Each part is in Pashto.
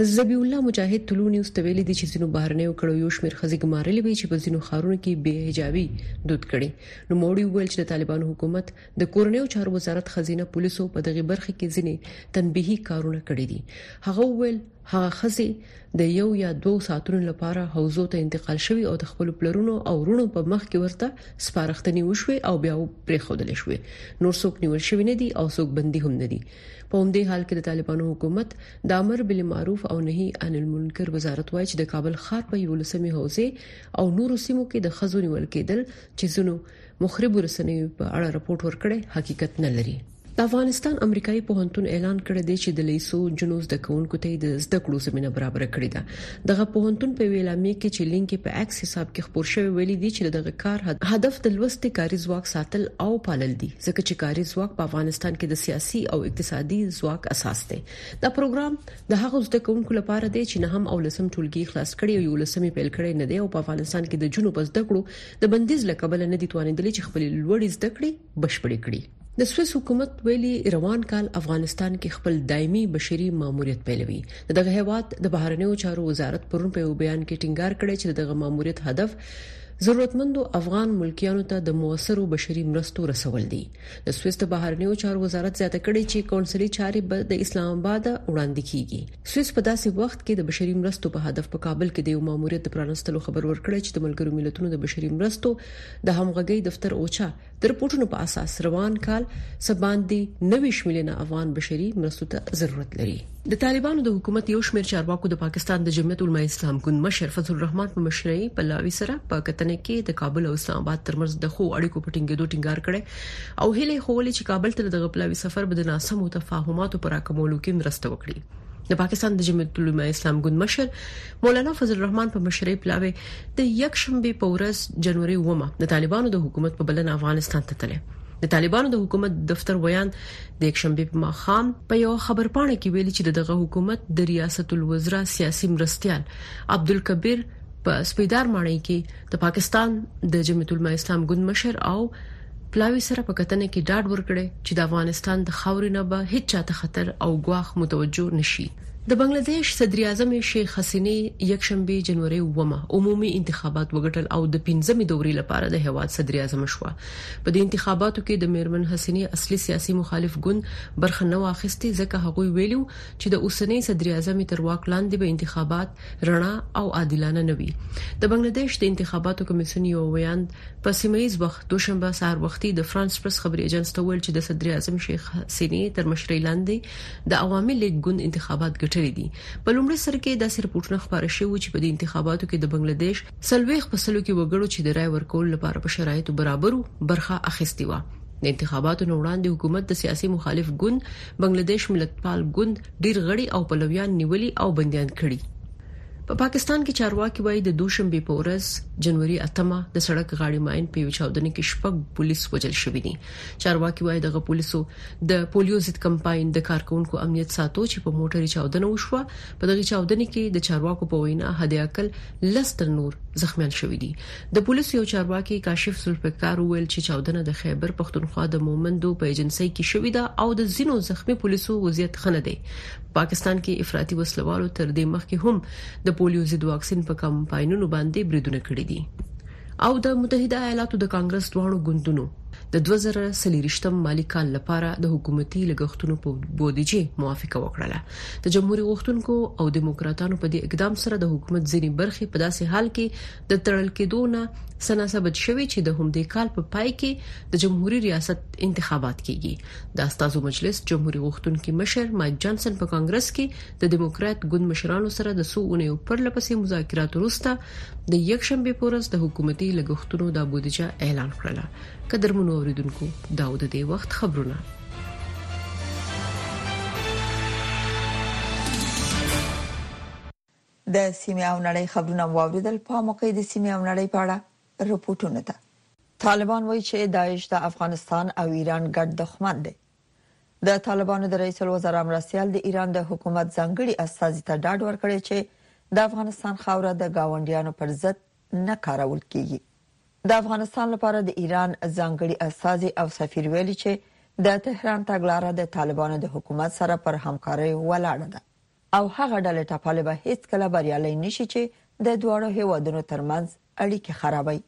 ذبیح الله مجاهد طلوع نیوز ته ویلي دي چې ځینو بهرنیو کړو یو شمېر ښځې ګمارلې وي چې په ځینو ښارونو کې بې حجابي دود کړي نو موړي ویل چې د طالبانو حکومت د کورنیو چارو وزارت خزینه پولیسو په دغه برخه کې ځینې تنبیهي کارونه کړي دي هغه ویل هغه خزې د یو یا دوو ساعتونو لپاره حوزو ته انتقال شوی او د خپل پلرونو او ورونو په مخ کې ورته سپارښتنې وشوي او بیا پرې خودل شوی نور څوک نیول شوی نه دي او څوک بندي هم نه دي په همدې حال کې د طالبانو حکومت د امر بالمعروف او نهي عن المنکر وزارت وایي چې د کابل ښار په یو لسمي حوزه او نورو سیمو کې د خزو نیول کېدل چې زونو مخرب رسنیو په اړه راپورټ ورکړي حقیقت نه لري د افغانستان امریکایي پوهنتون اعلان کړی دی چې د لیسو جنوز د کوونکو ته د زده کړو زمينه برابر کړې ده دغه پوهنتون په ویلامې کې چې لینک په ایکس حساب کې خبر شوی ویلي دي چې دغه کار هدف د لوستي کاری ځواک ساتل او پالل دي ځکه چې کاری ځواک په افغانستان کې د سیاسي او اقتصادي ځواک اساس دی دا پروګرام د هغو زده کوونکو لپاره دی چې نه هم او لسم ټولګي خلاص کړي او یو لسمې پیل کړي نه دی او په افغانستان کې د جنو په زده کړو د بندیز لکبل نه دي توانیدلي چې خپل لوړ زده کړي بشپړ کړي د سویس حکومت ویلي روان کال افغانستان کې خپل دایمي بشري ماموریت پیلوي دغه هیواد د بهرنیو چارو وزارت پرون په یو بیان کې ټینګار کړی چې دغه ماموریت هدف ضرورتمندو افغان ملکیانو ته د موثرو بشري مرستو رسول دي د سویس د بهرنیو چارو وزارت زیاته کړې چې کونسلي چارې به د اسلام آباد وړاندې کیږي سویس په داسې وخت کې د بشري مرستو په هدف په کابل کې د یو ماموریت د پرانستلو خبر ورکړی چې د ملګرو ملتونو د بشري مرستو د همغږي دفتر اوچا د رپورټونو په اساس روان کال سباندي 90 میلیونه افغان بشري مرستو ته ضرورت لري د طالبانو د حکومت یو شمېر چارواکو د پاکستان د جمعیت علماء اسلام ګوند مشر فضل الرحمن په مشرۍ په لاوي سره په کتنه کې د کابل او اسلام آباد ترمنځ د خو اړیکو په ټینګېدو ټینګار کړي او هلي خولې چې کابل ته دغه پلاوي سفر به د ناسمو تفاهماتو پر راکمولو کې مرسته وکړي د پاکستان د جمعیت العلماء اسلام ګوند مشر مولانا فضل الرحمن په مشرۍ پلاوي د یک شنبه په ورځ جنوري 9 د طالبانو د حکومت په بلنه افغانستان ته تللی د طالبانو د حکومت دفتر ویاند د یکشنبه په ماخام په یو خبرپاڼه کې ویلي چې دغه حکومت د ریاست الوزرا سیاسي مرستيال عبدالکبیر په سپیدار ماڼۍ کې د پاکستان د جمعیت العلماء اسلام ګوند مشر او پلاوی سره په کتنه کې ډاډ ورکړي چې د افغانستان د خاورې نه به هیڅ چاته خطر او ګواښ متوجه نشي د بنگلاديش صدر اعظم شیخ حسینه یک شنبه جنوري ومه عمومي انتخابات وګټل او د 15مې دورې لپاره د هواد صدر اعظم شو په دې انتخاباتو کې د میرمن حسینه اصلي سیاسي مخالف ګوند برخه نه واخیستي ځکه هغوی ویلو چې د اوسنۍ صدر اعظم تر واک لاندې به انتخابات رڼا او عادلانه نه وي د بنګله دیش د انتخاباتو کمیسیون یو ویاند په سیمه ییز وخت دوشنبه سهار وختي د فرانس پرس خبري اژانس ته ویل چې د صدر اعظم شیخ حسیني تر مشرۍ لاندې د عوامي لیګ ګوند انتخابات ګټلي دي په لومړي سر کې داسې رپورټونه خبر شوي چې په دې انتخاباتو کې د بنگله دیش سلويخ په سلو کې وګړو چې د رای ورکول لپاره په شرایطو برابرو برخه اخیستي و د انتخاباتو نه وړاندې حکومت د سیاسي مخالف ګوند بنگله دیش ملتپال ګوند ډیر غړي او پلویان نیولي او بندیان کړي په پا پاکستان کې چارواکي وایي د دوشنبه په ورځ جنوري 8مه د سړک غاړې ماين په یو چاودنه کې شپږ پولیس وجل شوې دي چارواکي وایي دغه پولیسو د پولیو ضد کمپاین د کارکونکو امنیت ساتو چې په موټري چاودنه وشوه په دغه چاودنه کې د چارواکو په وینا هدي اقل لستر نور زخمیان شوې دي د پولیسو یو چارواکي کاشف ذوالفقار وویل چې چاودنه د خیبر پښتونخوا د مومندو په ایجنسۍ کې شوې ده او د ځینو زخمي پولیسو وضعیت ښه نه دی. په پاکستان کې افراطي وسلوالو تر دې مخکې هم د پولیو ضد واکسین په کمپاینونو باندې بریدونه کړي دي. او د متحده ایالاتو د کانګرس دواړو ګوندونو د 2023م مالي کال لپاره د حکومتي لګښتونو په بودیجه موافقه وکړه د جمهوریت غوښتونکو او دیموکراتانو په دې اقدام سره د حکومت ځینې برخې په داسې حال کې د تړل کېدو نه سنا ثبت شوی چې د همدې کال په پای کې د جمهوریت ریاست انتخابات کیږي د استادو مجلس جمهوریت غوښتونکي مشر مایک جانسن په کانګرس کې د دیموکرات ګوند مشرانو سره د سو اونیو پر لپسې مذاکرات وروسته د یک شنبه پورز د حکومتي لګښتونو د بودیجه اعلان کړل قدرمنو اوریدونکو دا د دې وخت خبرونه د سیمې او نړۍ خبرونه مو واوریدل په عامه کې د سیمې او نړۍ په اړه رپوټونو ته. طالبان وایي چې داعش د افغانستان او ایران ګډ دښمن دی. د طالبانو د رئیس الوزرا مرستیال د ایران د حکومت ځانګړي استازي ته ډاډ ورکړی چې د افغانستان خاوره د ګاونډیانو پر ضد نه کارول کیږي. د افغانستان لپاره د ایران ځانګړي استازي او سفیر ویلي چې د تهران تګلاره د طالبانو د حکومت سره پر همکاریو ولاړه ده. او هغه ډلې ټپلې به هیڅکله بریالۍ نشي چې د دواړو هیوادونو ترمنځ اړیکې خرابوي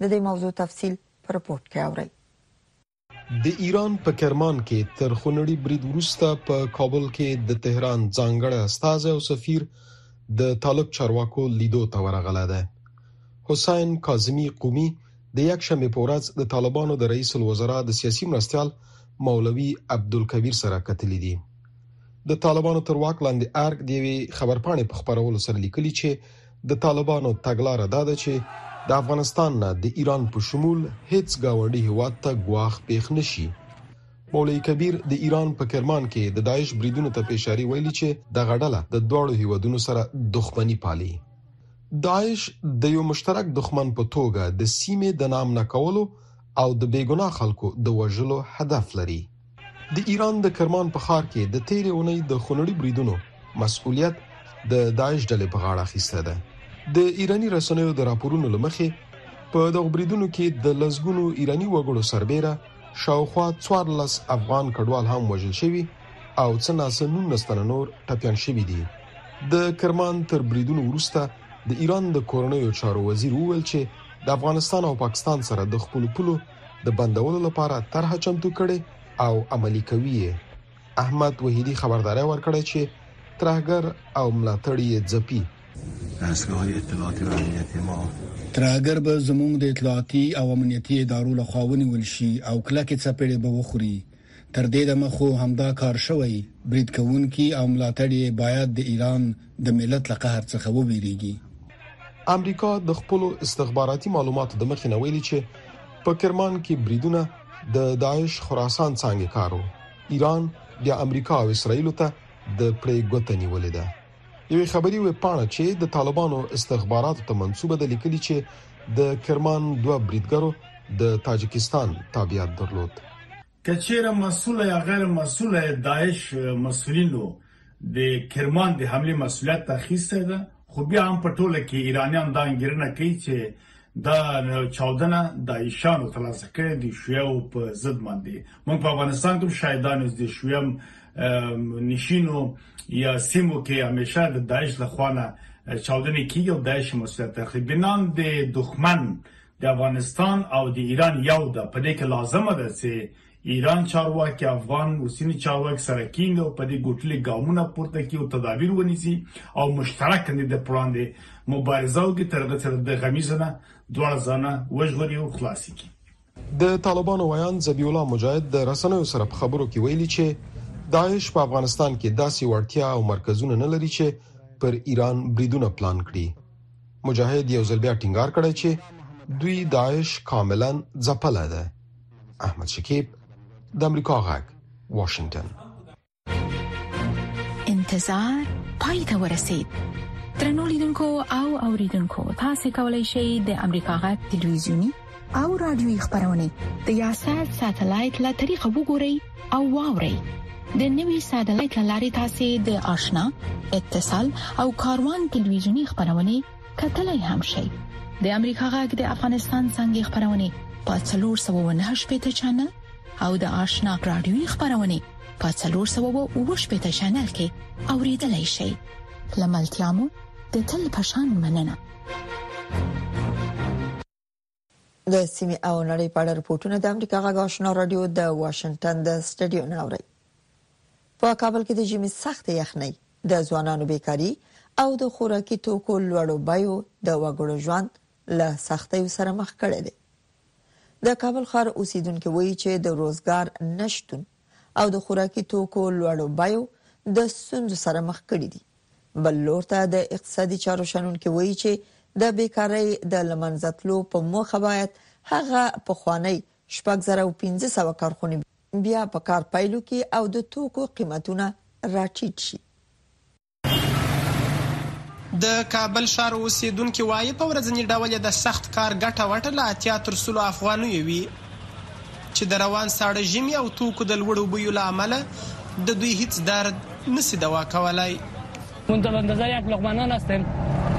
د دې موضوع تفصیل په رپورټ کې اورئ. د ایران په کرمان کې تر خونړي برید وروسته په کابل کې د تهران ځانګړی استازی او سفیر د طالب چارواکو لیدو ته ورغلی دی. حسین کاظمي قومي د یکشنبې په ورځ د طالبانو د رئیس الوزرا د سیاسي مرستیال مولوي عبدالکبیر سره کتلي دي. د طالبانو تر واک لاندې ارګ د یوې خبرپاڼې په خبرولو سره لیکلي چې د طالبانو تګلارې دا ده چې د افغانستان نه د ایران په شمول هیڅ گاونډي هیواد ته ګواښ پیښ نشي مولوی کبیر د ایران په کرمان کې د داعش بریدونو ته پیشاری ویلي چې د غډله د دوړو هیوادونو سره دښمنی پالي داعش د یو مشترک دښمن په توګه د سیمې د نام نه کولو او د بیګنا خلکو د وژلو هدف لري د ایران د کرمان په ښار کې د تیرې اونۍ د خونړي بریدونو مسؤلیت د داعش ډلې په غاړه اخیسته ده د ایرانی رسنیو د راپورونو لمخې په دغه بریدونو کې د لزګونو ایرانی وګړو سربېره شاوخوا 14 افغان کډوال هم وژل شوي او څه ناسه 19 تنه نور ټپيان شوي دي د کرمان تر بریدونو وروسته د ایران د کورنیو چارو وزیر وویل چې د افغانستان او پاکستان سره د خپل پولو د بندولو لپاره طرحه چمتو کړې او عملی کوي یې احمد وحیدی خبرداری ورکړی چې ترهګر او ملاتړي یې ځپي دستګاه اطلاعات و امنیت ما ترهګر به زموږ د اطلاعاتي او امنیتي ادارو لخوا ونیول شي او کلکې څپېړې به وخوري تر دې دمه خو همدا کار شوی، برید کوونکي او ملاتړي یې باید د ایران د ملت له قهر څخه وویریږي. امریکا د خپلو استخباراتي معلوماتو د مخې نه ویلي چې په کرمان کې بریدونه د داعش خراسان څانګې کار و، ایران بیا امریکا او اسراییلو ته د پړې ګوته نیولې ده. یوې خبري ویبپاڼه چې د طالبانو استخباراتو ته منسوبه ده لیکلي چې د کرمان دوه بریدګرو د تاجکستان تابعیت درلود. که چیرې مسؤل یا غیر مسؤل داعش مسؤلینو د کرمان د حملې مسؤلیت اخیستی ده خو بیا هم په ټوله کې ایرانیان دا انګیرنه کوي چې دا چاودنه دایشانو ترلاسه کړې د شیعو په ضد باندې موږ په افغانستان کې شاهدان یو د شیعم نشینو یا سیمو کې همیشه د داعش له خوانه چاودنې کیږي او داعش مسولیت اخلي بنان د دښمن د افغانستان او د ایران یو د پدې کې لازمه ده چې ایران چارواکي افغان او سیمي چارواکي سره کینګ او په دې ګټلې ګامونه پورته کیو تدابیر ونیسي او مشترک نه د پراندې مبارزه او کې ترغه سره د غمیزنه دوړ ځنه وژغوري او خلاصي کی د طالبانو ویاند ذبی الله مجاهد د رسنیو سره په خبرو کې ویلي چې داعش په افغانستان کې داسې وړتیا او مرکزونه نه لري چې پر ایران بریدونه پلان کړي مجاهد یو ځل بیا ټینګار کړی چې دوی داعش کاملا ځپل ده احمد شکیب د امریکا غږ واشنگتن انتظار پای ته ورسید ترنو لیدونکو او اوریدونکو تاسو کولی شئ د امریکا غږ ټلویزیونی او رادیوي خبرونه د یاشر ساتلایت له طریقو وګورئ او واورئ د نوي ساتلایت لارې تاسو د آشنا اتصال او کاروان ټلویزیونی خبرونه کتلای هم شئ د امریکا غږ د افغانستان څنګه خبرونه په 398 چنل او د آشنا رادیوي خبرونه په 398 چنل کې اوریدلای شئ لملتیا مو د تل پشان مننه د سیمې او نړۍ په اړه رپورټونه د امریکا غږ آشنا رادیو د واشنگټن د سټډیو ناوړي په کابل کې د جمی سخت یخنۍ د ځوانانو بیکاری او د خوراکي توکو لوړو بیو د وګړو ژوند له سختۍ سره مخ کړی دی د کابل ښار اوسیدونکو وایي چې د روزګار نشټون او د خوراکي توکو لوړو بیو د ستونزو سره مخ کړي دي. بل لور ته د اقتصادي چارو شنونکي وایي چې د بیکارۍ د له منځه تلو په موخه باید هغه پخوانۍ شپږ زره او پنځه سوه کارخونې بیا په کار پیل وکړي او د توکو قیمتونه راټیټ شي. د کابل ښار اوسېدونکي وايي، په ورځني ډول یې د سخت کار ګټه وټه له اتیا تر سلو افغانیو وي، چې د روان ساړه ژمي او توکو د لوړو بیو له امله د دوی هیڅ درد نه شي دوا کولای. مونږ تر اندازه یک لقمه نان هستیم،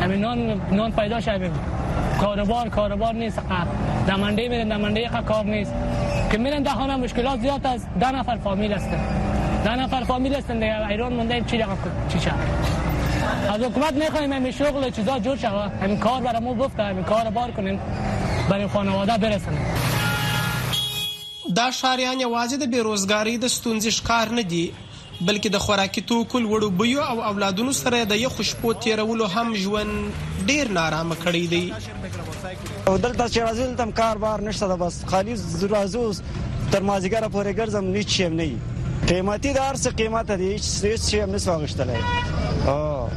همین نان نان پیدا شویم، کاروبار کاروبار نیست، فقط در منډې میریم، در منډې یقه کار نیست که میریم در خانه مشکلات زیاد است. دا نفر فامیل هستند دا نفر فامیل هستند دیگه ایران مونده چی رقم چی شد از حکومت میخوایم این شغل چیزا جور شود این کار برای ما بفته این کار بار کنیم برای خانواده برسنیم دا ښاریان یوازې د بیروزګاری د ستونزې ښکار نه دي بلکې د خوراکي توکو، لوړو بیو او اولادونو سره د یخو شپو تېرولو هم ژوند ډېر نا ارامه کړی دی. او دلته چې راځو دلته هم کار بار نشته ده بس خالي راځو تر مازیګره پورې ګرځم نو هیڅ شی هم نه وي قیمتي د هر څه قیمته دي هیڅ شی هم نشو اخیستلی او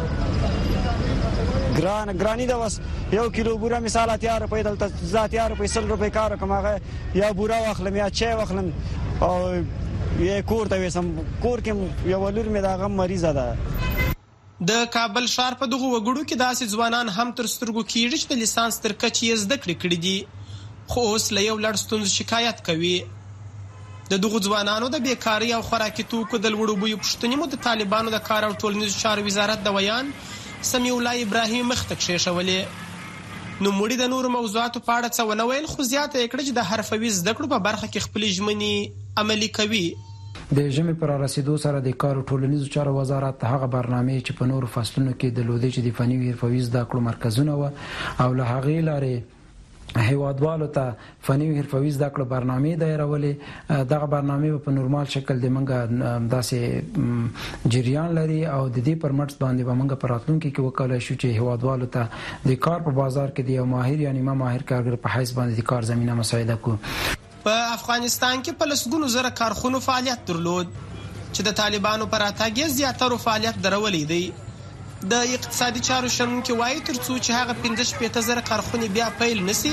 ګران ګراني ده بس یو کیلو بوره مثال اتیا روپۍ دلته زه اتیا روپۍ سل روپۍ کار کوم هغه یا بوره واخلم یا چای واخلم او یې کور ته وسم کور کې یو لور مې داغه مریضه ده د کابل ښار په دغو وګړو کې داسې ځوانان هم تر سترګو کېږي چې د لیسانس تر کچې یې زده کړې کړې دي، خو اوس له یو لړ ستونزو شکایت کوي. د دغو ځوانانو د بېکارۍ او خوراکي توکو د لوړو بیو پوښتنې مو د طالبانو د کار او ټولنیزو چارو وزارت د ویاند سمیع الله ابراهیمي مخ ته کښېښولې. نوموړي د نورو موضوعاتو په اړه څه ونه ویل، خو زیاته یې کړه چې د حرفوي زده کړو په برخه کې خپلې ژمنې عملي کوي. د ژمي په رارسېدو سره د کار او ټولنیزو چارو وزارت هغه برنامې چې په نورو فصلونو کې درلودې چې د فني او حرفوي زده کړو مرکزونه وه او له هغې لارې هېوادوالو ته فني او حرفوي زده کړو برنامې دایرولې دغه برنامې به په نورمال شکل د منګه داسې جریان لري او د دې پر مټ باندې به منګه پراتلونکو کې وکولای شو چې هوادوالو ته د کار په بازار کې د یو ماهر یا نیمه ماهر کارګر په حیث باندې د کار زمينه مساعده کو په افغانستان کې په لسګونو زره کارخونو فعالیت درلود چې د طالبانو پر اتګ یې زیاتره فعالیت درولې دی د اقتصادي چارو شنونکي وایي ترڅو چې هغه 15 شپېته زره کارخونې بیا پیل نسی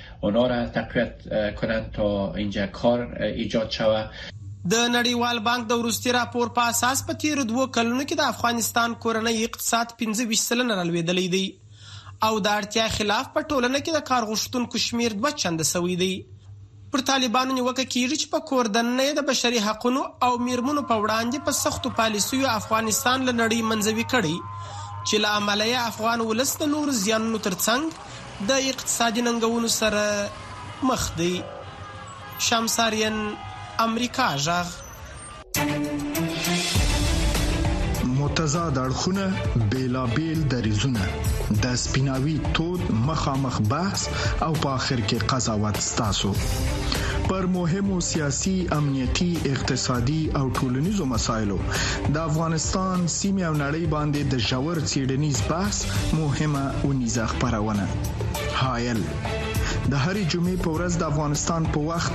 اونا را تقویت کنند تا اینجا کار ایجاد شود. د نړیوال بانک د وروستي راپور په اساس په تېرو دوو کلونو کې د افغانستان کورنی اقتصاد پنځه ویشت سلنه رالوېدلی دی او د اړتیا خلاف په ټولنه کې د کار غوښتونکو شمېر دوه چنده شوی دی. پر طالبانو نیوکه کېږي چې په کور دننه یې د بشري حقونو او مېرمنو په وړاندې په سختو پالیسیو افغانستان له نړۍ منزوي کړی چې له امله یې افغان ولس د نورو زیانونو ترڅنګ د اقتصادي ننګونو سره مخ دی. شامسارین، امریکا غږ. متضاد اړخونه، بېلابېل دریځونه، د سپیناوي تود مخامخ بحث او په اخر کې قضاوت ستاسو پر مهمو سیاسي، امنیتي، اقتصادي او ټولنیزو مسایلو د افغانستان، سیمې او نړۍ باندې د ژور څېړنیز بحث مهمه اونیزه خبرونه هایل د هرې جمعې په ورځ د افغانستان په وخت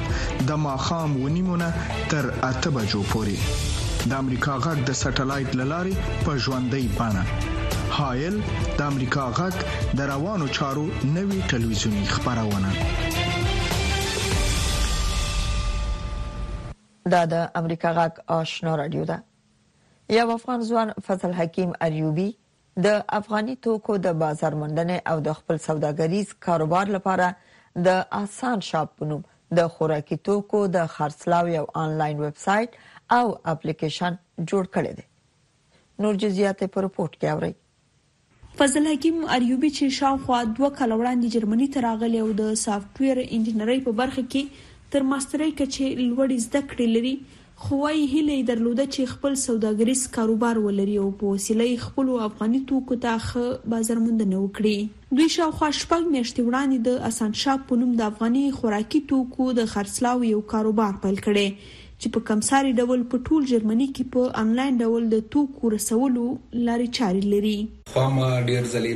د ماخام ونیمونه تر اته بجو پورې د امریکا غږ د سټلایټ لارې په ژوندۍ بانه هایل د امریکا غږ د روانو چارو نوي ټلویزیونی خبرونه دا د امریکا غږ آشنا رادیو ده یو افغان ځوان فضل حکیم اریوبی د افغاني توکو د بازار موندنې او د خپل سوداګریز کاروبار لپاره د آسان شاپ په نوم د خوراکي توکو د خرڅلاو یو آنلاین ویب سایټ او اپلیکیشن جوړ کړی دی نور جزئیات په رپورت کې اورئ فضل حکیم اریوبي چې شاوخوا دوه کاله وړاندې جرمني ته راغلی او د سافټویر انجینرۍ په برخه کې تر ماسترۍ کچې لوړې زده کړې لري، خو وايي هیله یې درلوده چې خپل سوداګریز کاروبار ولري او په وسیله یې خپلو افغاني توکو ته ښه بازارموندنه وکړي. دوی شاوخوا شپږ میاشتې وړاندې د اسان شاپ په نوم د افغاني خوراکي توکو د خرڅلاو یو کاروبار پیل کړی چې په کمساري ډول په ټول جرمني کې په انلاین ډول د توکو رسولو لارې چارې لري. خوا ما ډیر ځلې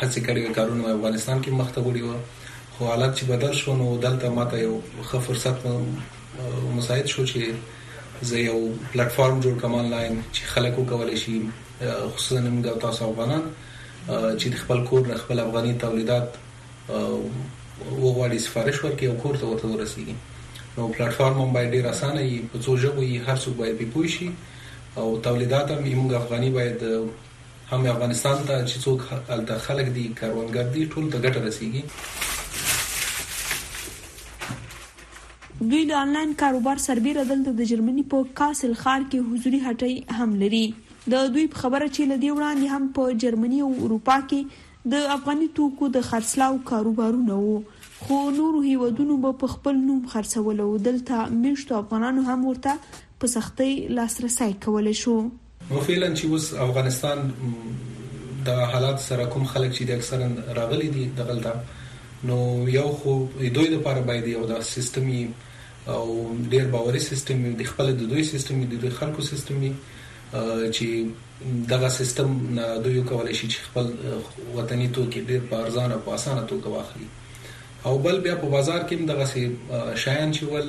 هڅې کړې وې کارونه مې افغانستان کې مخته وړي وه خو حالات چې بدل شو نو دلته ماته یو ښه فرصت مساعد شو چې زه یو پلیټفارم جوړ کوم انلاین چې خلک وکولای شي خصوصا موږ تاسو افغانان چې خپل کور نه خپل افغاني تولیدات وغواړي سفارش ورکړي او کور ته ورته ورسیږي نو پلیټفارم هم باید ډیر اسانه وي په څو ژبو یې هر څوک باید په پوي شي او تولیدات هم موږ افغاني باید هم افغانستان ته چې څوک الته خلک دي کاروانګر دي ټول ته ګټه رسیږي دوی د انلاین کاروبار سربېره دلته د جرمني په کاسل ښار کې حضوري هټۍ هم لري. د دوی په خبره چې له دې وړاندې هم په جرمني او اروپا کې د افغاني توکو د خرڅلاو کاروبارونه وو، خو نورو هېوادونو به په خپل نوم خرڅول او دلته مېشتو افغانانو هم ورته په سختۍ لاسرسی کولی شو. نو فعلا چې اوس افغانستان د حالات سره کوم خلک چې د اکثرا راغلي دي دغلته نو یو خو دوی د پاره باید یو د سیستم او ډیر باوري سیستم د خپل د دوی سیستم د دوی خلکو سیستم چې دغه سیستم نه دوی کولای شي چې خپل وطني توکي ډیر په ارزانه او اسانه توګه واخلي او بل بیا په بازار کې دغه شیان چې ول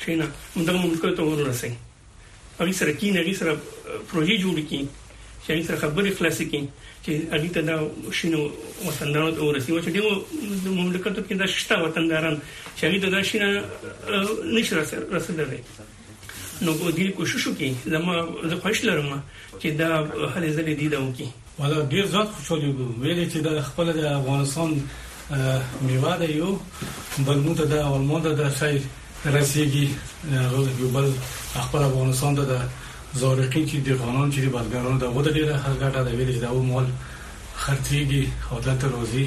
کښینه دغه ملکو ته ورسې هغه سره کین هغه سره پروژې جوړ کړي چې هغه سره خبرې خلاصې کړي چې هغه ته دا شینو وطنداران ته ورسې و چې دغه مملکت کې دا شته وطنداران چې هغه ته دا شینه نشي رسېدلی نو په دې کوشش وکړي زموږ زه خوښ لرم چې دا هلې ځلې دي دا وکړي ولا ډیر زیات خوشحالی ګو ویلی چی دا خپل د افغانستان میوه ده یو بل مو ته د آلمان ده د خیر رسیږي یو بل خپل افغانستان ده د زارقین چې د غانان چې د بزګرانو د غوډه ډیره هرګټه د ویلی دا مال خرڅیږي او دلته راځي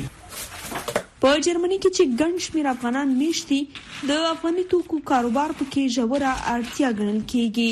په جرمني کې چې ګڼ شمیر افغانان میشتي د افغاني توکو کاروبار پکې ژوره اړتیا ګڼل کیږي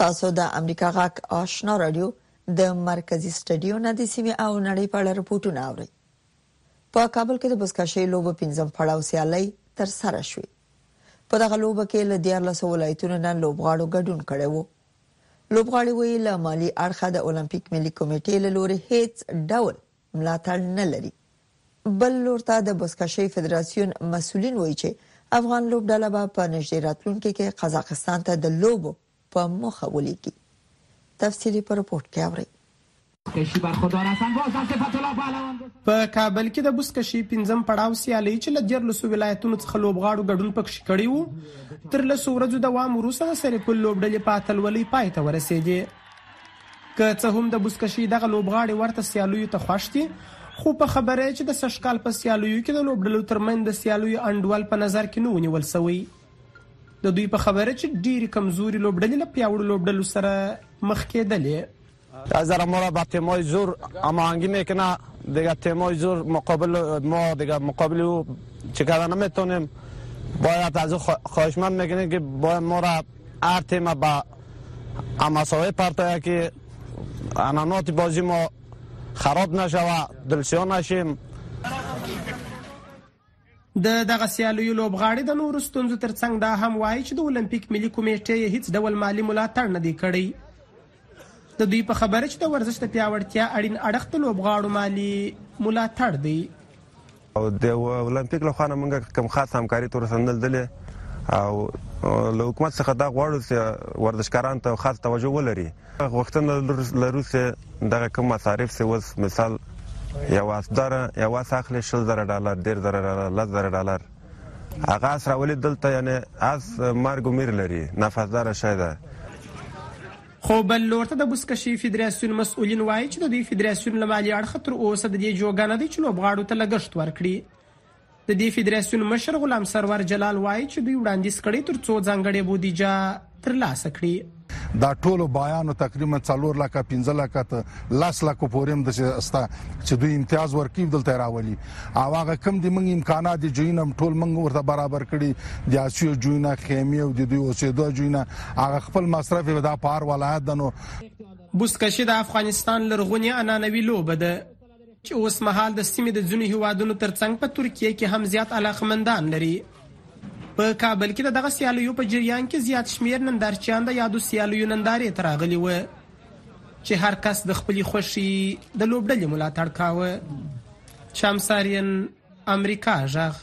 تاسو د امریکا غاک آشنا رادیو د مرکزی سټډیو نه د سیمه او نړۍ په اړه رپورټونه اورئ په کابل کې د بزکشي لوبو پنځم پړاو سیالي تر سره شوې په دغه لوبه کې له 14 ولایتونو نه لوبغاړو ګډون کړی وو لوبغاړي ویل مالی اړخه د اولمپیک ملي کمیټې له لوري هیڅ ډول ملاتړ نه لري. بل لور ته د بزکشۍ فدراسیون مسؤلین وایي چې افغان لوبډله به په نږدې راتلونکي کې قزاقستان ته د لوبو په موخه ولیږي. تفصیلي په رپورټ کې اورئ. په کابل کې د بزکشۍ پنځم پړاو سیالۍ چې له دیارلسو ولایتونو څخه لوبغاړو ګډون پکښې کړی وو تر لسو ورځو دوام وروسته د سرپل لوبډلې په اتلولۍ پای ته ورسیدې. که څه هم د بزکشۍ دغه لوبغاړې ورته سیالیو ته خوښ دي، خو په خبره یې چې د سږکال په سیالیو کې د لوبډلو ترمنځ د سیالیو انډول په نظر کې نه و نیول شوی. د دوی په خبره چې ډېرې کمزورې لوبډلې له پیاوړو لوبډلو سره مخ کېدلې. یک ذره ما را به تیمای زور هماهنگی میکنه دیگه تیمای زور مقابل ما دیگه مقابل او چه کردن نمیتونیم باید از او خواهشمند میکنیم که باید ما را هر تیم به مساوی پرتایا که انانات بازی ما خراب نشوه دلسیا نشیم د دغه سیالیو لوبغاړي د نورو ستونزو ترڅنګ دا هم وایي چې د اولمپیک ملي کمیټې یې هیڅ ډول مالي ملاتړ نه دی کړی د دوی په خبره چې د ورزش د پیاوړتیا اړین اړخ د لوبغاړو مالي ملاتړ دی. او د المپیک له خوا نه موږ کوم خاص همکاري تر اوسه نه لیدلې او له حکومت څخه دا غواړو چې ورزشکاران ته خاص توجه ولري غوښتنه لرو چې دغه کوم مصارف چې اوس مثال یو اسدار یو اس اخلي شل زره ډالر ډیر زره ډالر لس زره ډالر هغه اس راولي دلته یعنی اس مرګ و میر لري نفسدار شی ده. خو بل لور ته د بزکشي فدراسیون مسؤلین وایي چې د دوی فدراسیون له مالي اړخه تر اوسه د دې جوګه نه دی چې لوبغاړو ته لګښت ورکړي. د دې فدراسیون مشر غلام سرور جلال وایي چې دوی وړاندیز کړی تر څو ځانګړې بودیجه ترلاسه کړي دا ټولو بیانو تقریبا 4 لک 15 لک ته لاس لک پوریم د ستا چې دوی امتیاز ورکیو دلته راولي او هغه کم د موږ امکانات دي جوینم ټول موږ ورته برابر کړي د اسیو جوینه خیمه او د دوی اوسېدو جوینه هغه خپل مصرف به دا پار ولایت دنو بوستکشي د افغانستان لرغونی عنعنوي لوبه ده چې اوس مهال د سیمې د ځینو هیوادونو ترڅنګ په ترکیه کې هم زیات علاقمندان لري په کابل کې د دغه سیالیو په جریان کې زیات شمیر نندارچیان د یادو سیالیو نندارې ته راغلي و چې هر کس د خپلې خوښي د لوبډلې ملاتړ کاوه شمساریان امریکا ژغ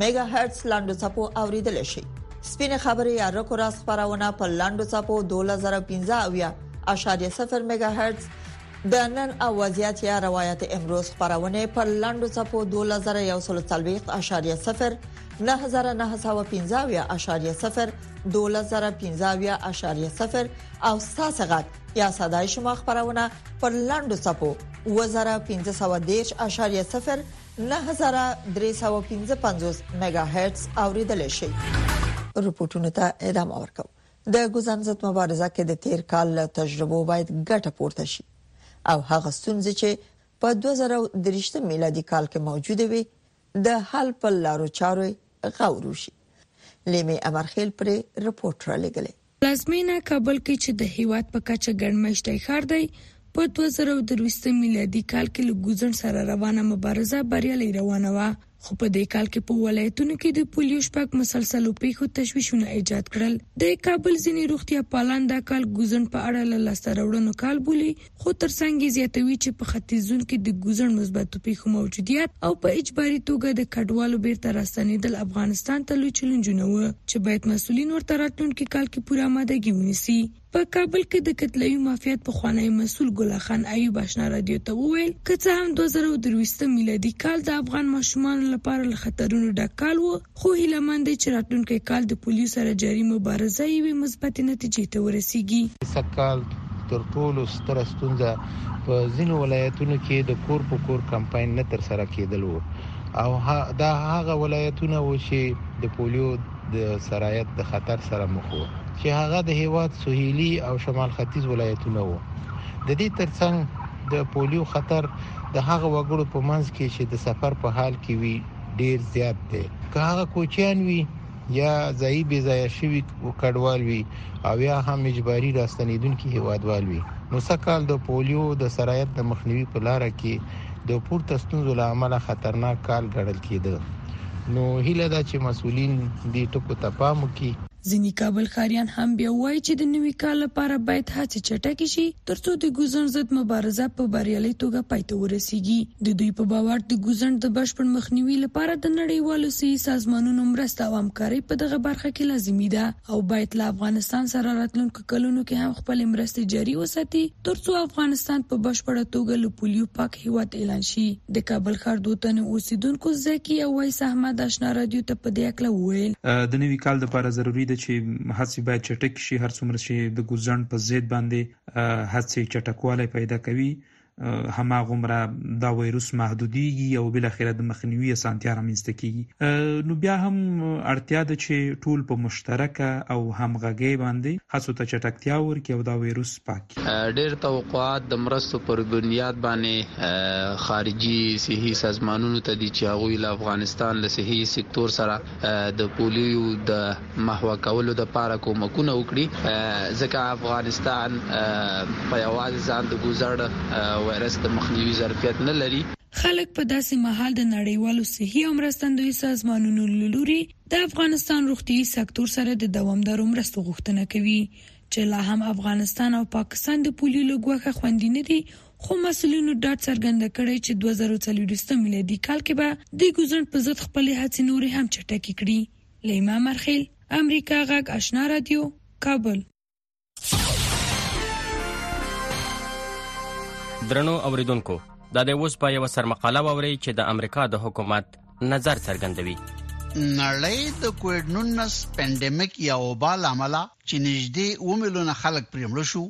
میګا هرتز لاندو چپو اوریدل شي سپینه خبره یا رکو راز خبرونه په لاندو چپو 2015.0 میگا هرتز د نن او وضعیت یا روایت امروز خبرونه په لاندو چپو 2041.0 9915.0 2015.0 او ساسه غټ یا صداي شما خبرونه په لاندو چپو 2015.0 نهه زره درې سوه پنځه پنځوس میګا هرتز اوریدل شي رپورټونو ته ادامه ورکوم د ګوزن ضد مبارزه کې د تیر کال له تجربو باید ګټه پورته شي او هغه ستونزې چې په 2023 میلادي کال کې موجوده وي د حل په لارو چارو غور وشي لیمه امرخیل پر رپورټ را لګلې پلازمېنه کابل کې چې د هېواد په کچه ګڼ مېشتی ښار دی، په دوه زره او درویشت میلادي کال کې له ګوزڼ سره روانه مبارزه بریالۍ روانه وه، خو په دې کال کې په ولایتونو کې د پولیو شپږ مسلسلو پېښو تشویشونه ایجاد کړل. د کابل ځینې روغتیاپالان دا کال ګوزڼ په اړه له لاسته راوړنو کال بولي، خو تر څنګ یې زیاتوي چې په ختیځزون کې د ګوزڼ مثبتو پیښو موجودیت او په اجباري توګه د کډوالو بیرته راستنیدل افغانستان ته لوی چلنجونه وو چې باید مسولین ورته راتلونکي کال کې پوره امادګي ونیسي په کابل کې د کتلوي مافیات پخوانی مسول ګلا خان ایوب آشنا رادیو ته وویل که څه هم 2023 میلادي کال د افغان ماشومانو لپاره له خطرونو ډک کال و خو هیله من دی چې راتلونکی کال د پولیو سره جاري مبارزه یوې مثبتې نتیجې ته ورسیږي. سږکال تر ټولو ستره ستونزه په ځینو ولایتونو کې د کور په کور کمپاین نه ترسره کېدل وو او دا هغه ولایتونه وو چې د پولیو د سرایت د خطر سره مخ وو چې هغه د هیواد سهیلي او شمال ختیځ ولایتونه وو د دې ترڅنګ د پولیو خطر د هغه وګړو په منځ کې چې د سفر په حال کې وي ډیر زیات دی که هغه کوچیان وي یا ځای بي ځای شوی کډوال وي او یا هم اجباري راستنیدونکي هیوادوال وي نو سکهال د پولیو د سرایت د مخنیوي په لار کې د پورته ستونزو له امله خطرناک کال ګڼل کیده نو هیله ده چې مسولین دې ټکو ته پام وکړي ځیني کابل ښاریان هم بیا وايي چې د نوي کال لپاره باید هڅې چټکې شي ترڅو د ګوزڼ ضد مبارزه په بریالۍ توګه پای ته ورسیږي. د دوی په باور د ګوزڼ د بشپړ مخنیوي لپاره د نړیوالو صحي سازمانونو مرسته او همکارۍ په دغه برخه کې لازمي ده او باید له افغانستان سره راتلونکو کلونو کې هم خپل مرستې جاري وساتي ترڅو افغانستان په بشپړه توګه له پولیو پاک هیواد اعلان شي د کابل ښار دوه تنو اوسیدونکو زکی او ویس احمد آشنا رادیو ته په دې اړه وویل د نوي کال لپاره ضروري ده چې هڅې باید چټک شي هر څومره چې د ګوزڼ په ضد باندې هڅې چټکوالی پیدا کوي هماغومره دا وایروس محدوديږي او بل اخر د مخنیوي اسانتیا رامنځته کیږي نو بیا هم اړتیا ده چې ټول په مشترکه او همغږي باندې هڅو ته چټکتیا ورکړي او دا وایروس پاک ډیر توقعات د مرستو پر بنیاد باندې خارجي صحي سازمانونو ته دي چې هغه له افغانستان له صحي سکتور سره د پولیو د محوه کولو د پاره کومکونه وکړي ځکه افغانستان په یوازې ځان د ګوزڼ وایرس د مخنیوي ظرفیت نه لري. خلک په داسې مهال د نړیوالو صحي او مرستندویه سازمانونو له لوري د افغانستان روغتیايي سکتور سره د دوامدارو مرستو غوښتنه کوي چې لا هم افغانستان او پاکستان د پولیو له ګواښه خوندي نه دي خو مسؤلینو ډاډ څرګند کړی چې دوه زره او څلوېښت میلادي کال کې به د ګوزڼ په ضد خپلې هڅې نورې هم چټکې کړي. لیما مرخیل امریکا غږ آشنا رادیو کابل درنو اوریدونکو دا د اوس په یو سرمقاله ووري چې د امریکا د حکومت نظر څرګندوي نړۍ د کووډ 19 پاندیمیک یا وبا لامل چې نږدې و میلیون خلک پرېمړ شو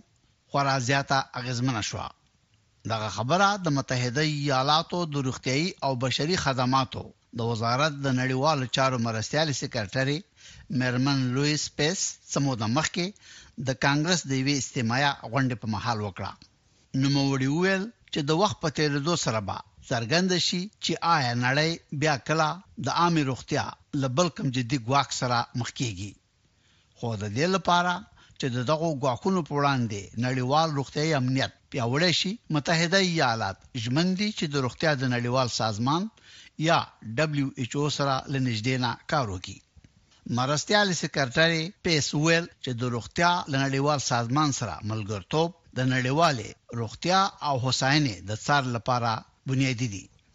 خورا زیاته اغیزمنه شو دغه خبره د متحده ایالاتو د روغتيایي او بشري خدماتو د وزارت د نړیوالو چارو مرستیالې سکرټرې مېرمن لویس پیس څه موده مخکې د کانګرس د یوې استماعه غونډې په مهال وکړه. نوموړي وویل چې د وخت په تېرېدو سره به څرګنده شي چې آیا نړۍ بیا کله د عامې روغتیا له بل کوم جدي ګواښ سره مخ کېږي. خو د دې لپاره چې د دغو ګواښونو په وړاندې نړیوال روغتیايي امنیت پیاوړی شي، متحده ایالات ژمن دي چې د روغتیا د نړیوال سازمان یا ډبلیو ایچ او سره له نږدې نه کار وکړي. مرستیالې سکرټرې پیس وویل چې د روغتیا له نړیوال سازمان سره ملګرتوب د نړیوالې روغتیا او هوساینې د څار لپاره بنیادي دي.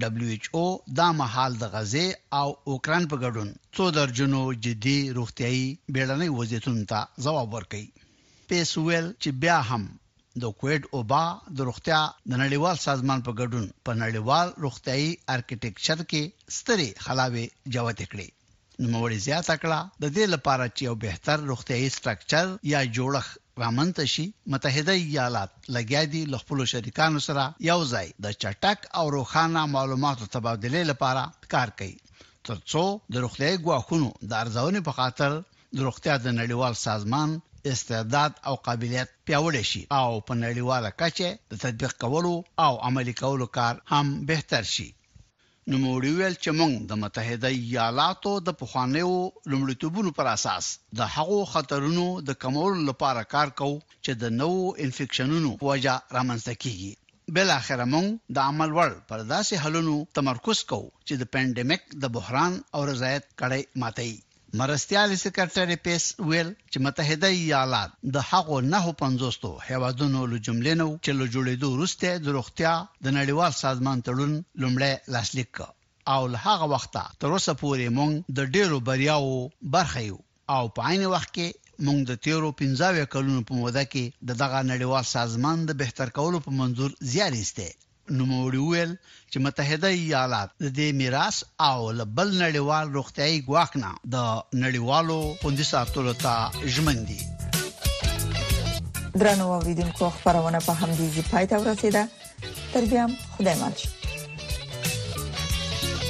ډبلیو ایچ او دا مهال د غزې او اوکراین په ګډون څو درجنو جدي روغتیايي بیړنیو وضعیتونو ته ځواب ورکوي. پیس وویل چې بیا هم د کویډ وبا د روغتیا د نړیوال سازمان په ګډون په نړیوال روغتیايي ارکیټیکچر کې سترې خلاوې جوتې کړې. نوموړي زیاته کړه، د دې لپاره چې یو بهتر روغتیايي سټرکچر یا جوړښت رامنځته شي، متحده ایالات لګیا دي له خپلو شریکانو سره یو ځای د چټک او روښانه معلوماتو تبادلې لپاره کار کوي، تر څو د روغتیايي ګواښونو د ارزونې په خاطر د روغتیا د نړیوال سازمان استعداد او قابلیت پیاوړی شي او په نړیواله کچه د تطبیق کولو او عملي کولو کار هم بهتر شي. نوموړي وویل چې موږ د متحده ایالاتو د پخوانیو لومړیتوبونو پر اساس د هغو خطرونو د کمولو لپاره کار کوو چې د نوو انفیکشنونو په وجه رامنځته کیږي. بالاخره موږ د عمل وړ پر داسې حلونو تمرکز کوو چې د پنډیمک د بحران او رضایت کړۍ ماتوي. مرستیالې سکرټرې پیس وویل چې متحده ایالات د هغو نهه پنځوستو هېوادونو له جملې نه و چې له جوړېدو وروسته د روغتیا د نړیوال سازمان تړون لومړی لاسلیک کړ او له هغه وخته تر اوسه پورې موږ د ډېرو بریاوو برخه یو او په عین وخت کې موږ د تېرو پنځه اویا کلونو په موده کې د دغه نړیوال سازمان د بهتر کولو په منظور زیار ایستی نوموړي وویل چې متحده ایالات د دې میراث او له بل نړیوال روغتیايي ګواښ نه د نړیوالو خوندي ساتلو ته ژمن دي درنو اوریدونکو خبرونه په همدې ځای پای ته ورسیده تر بیا خدای ماچ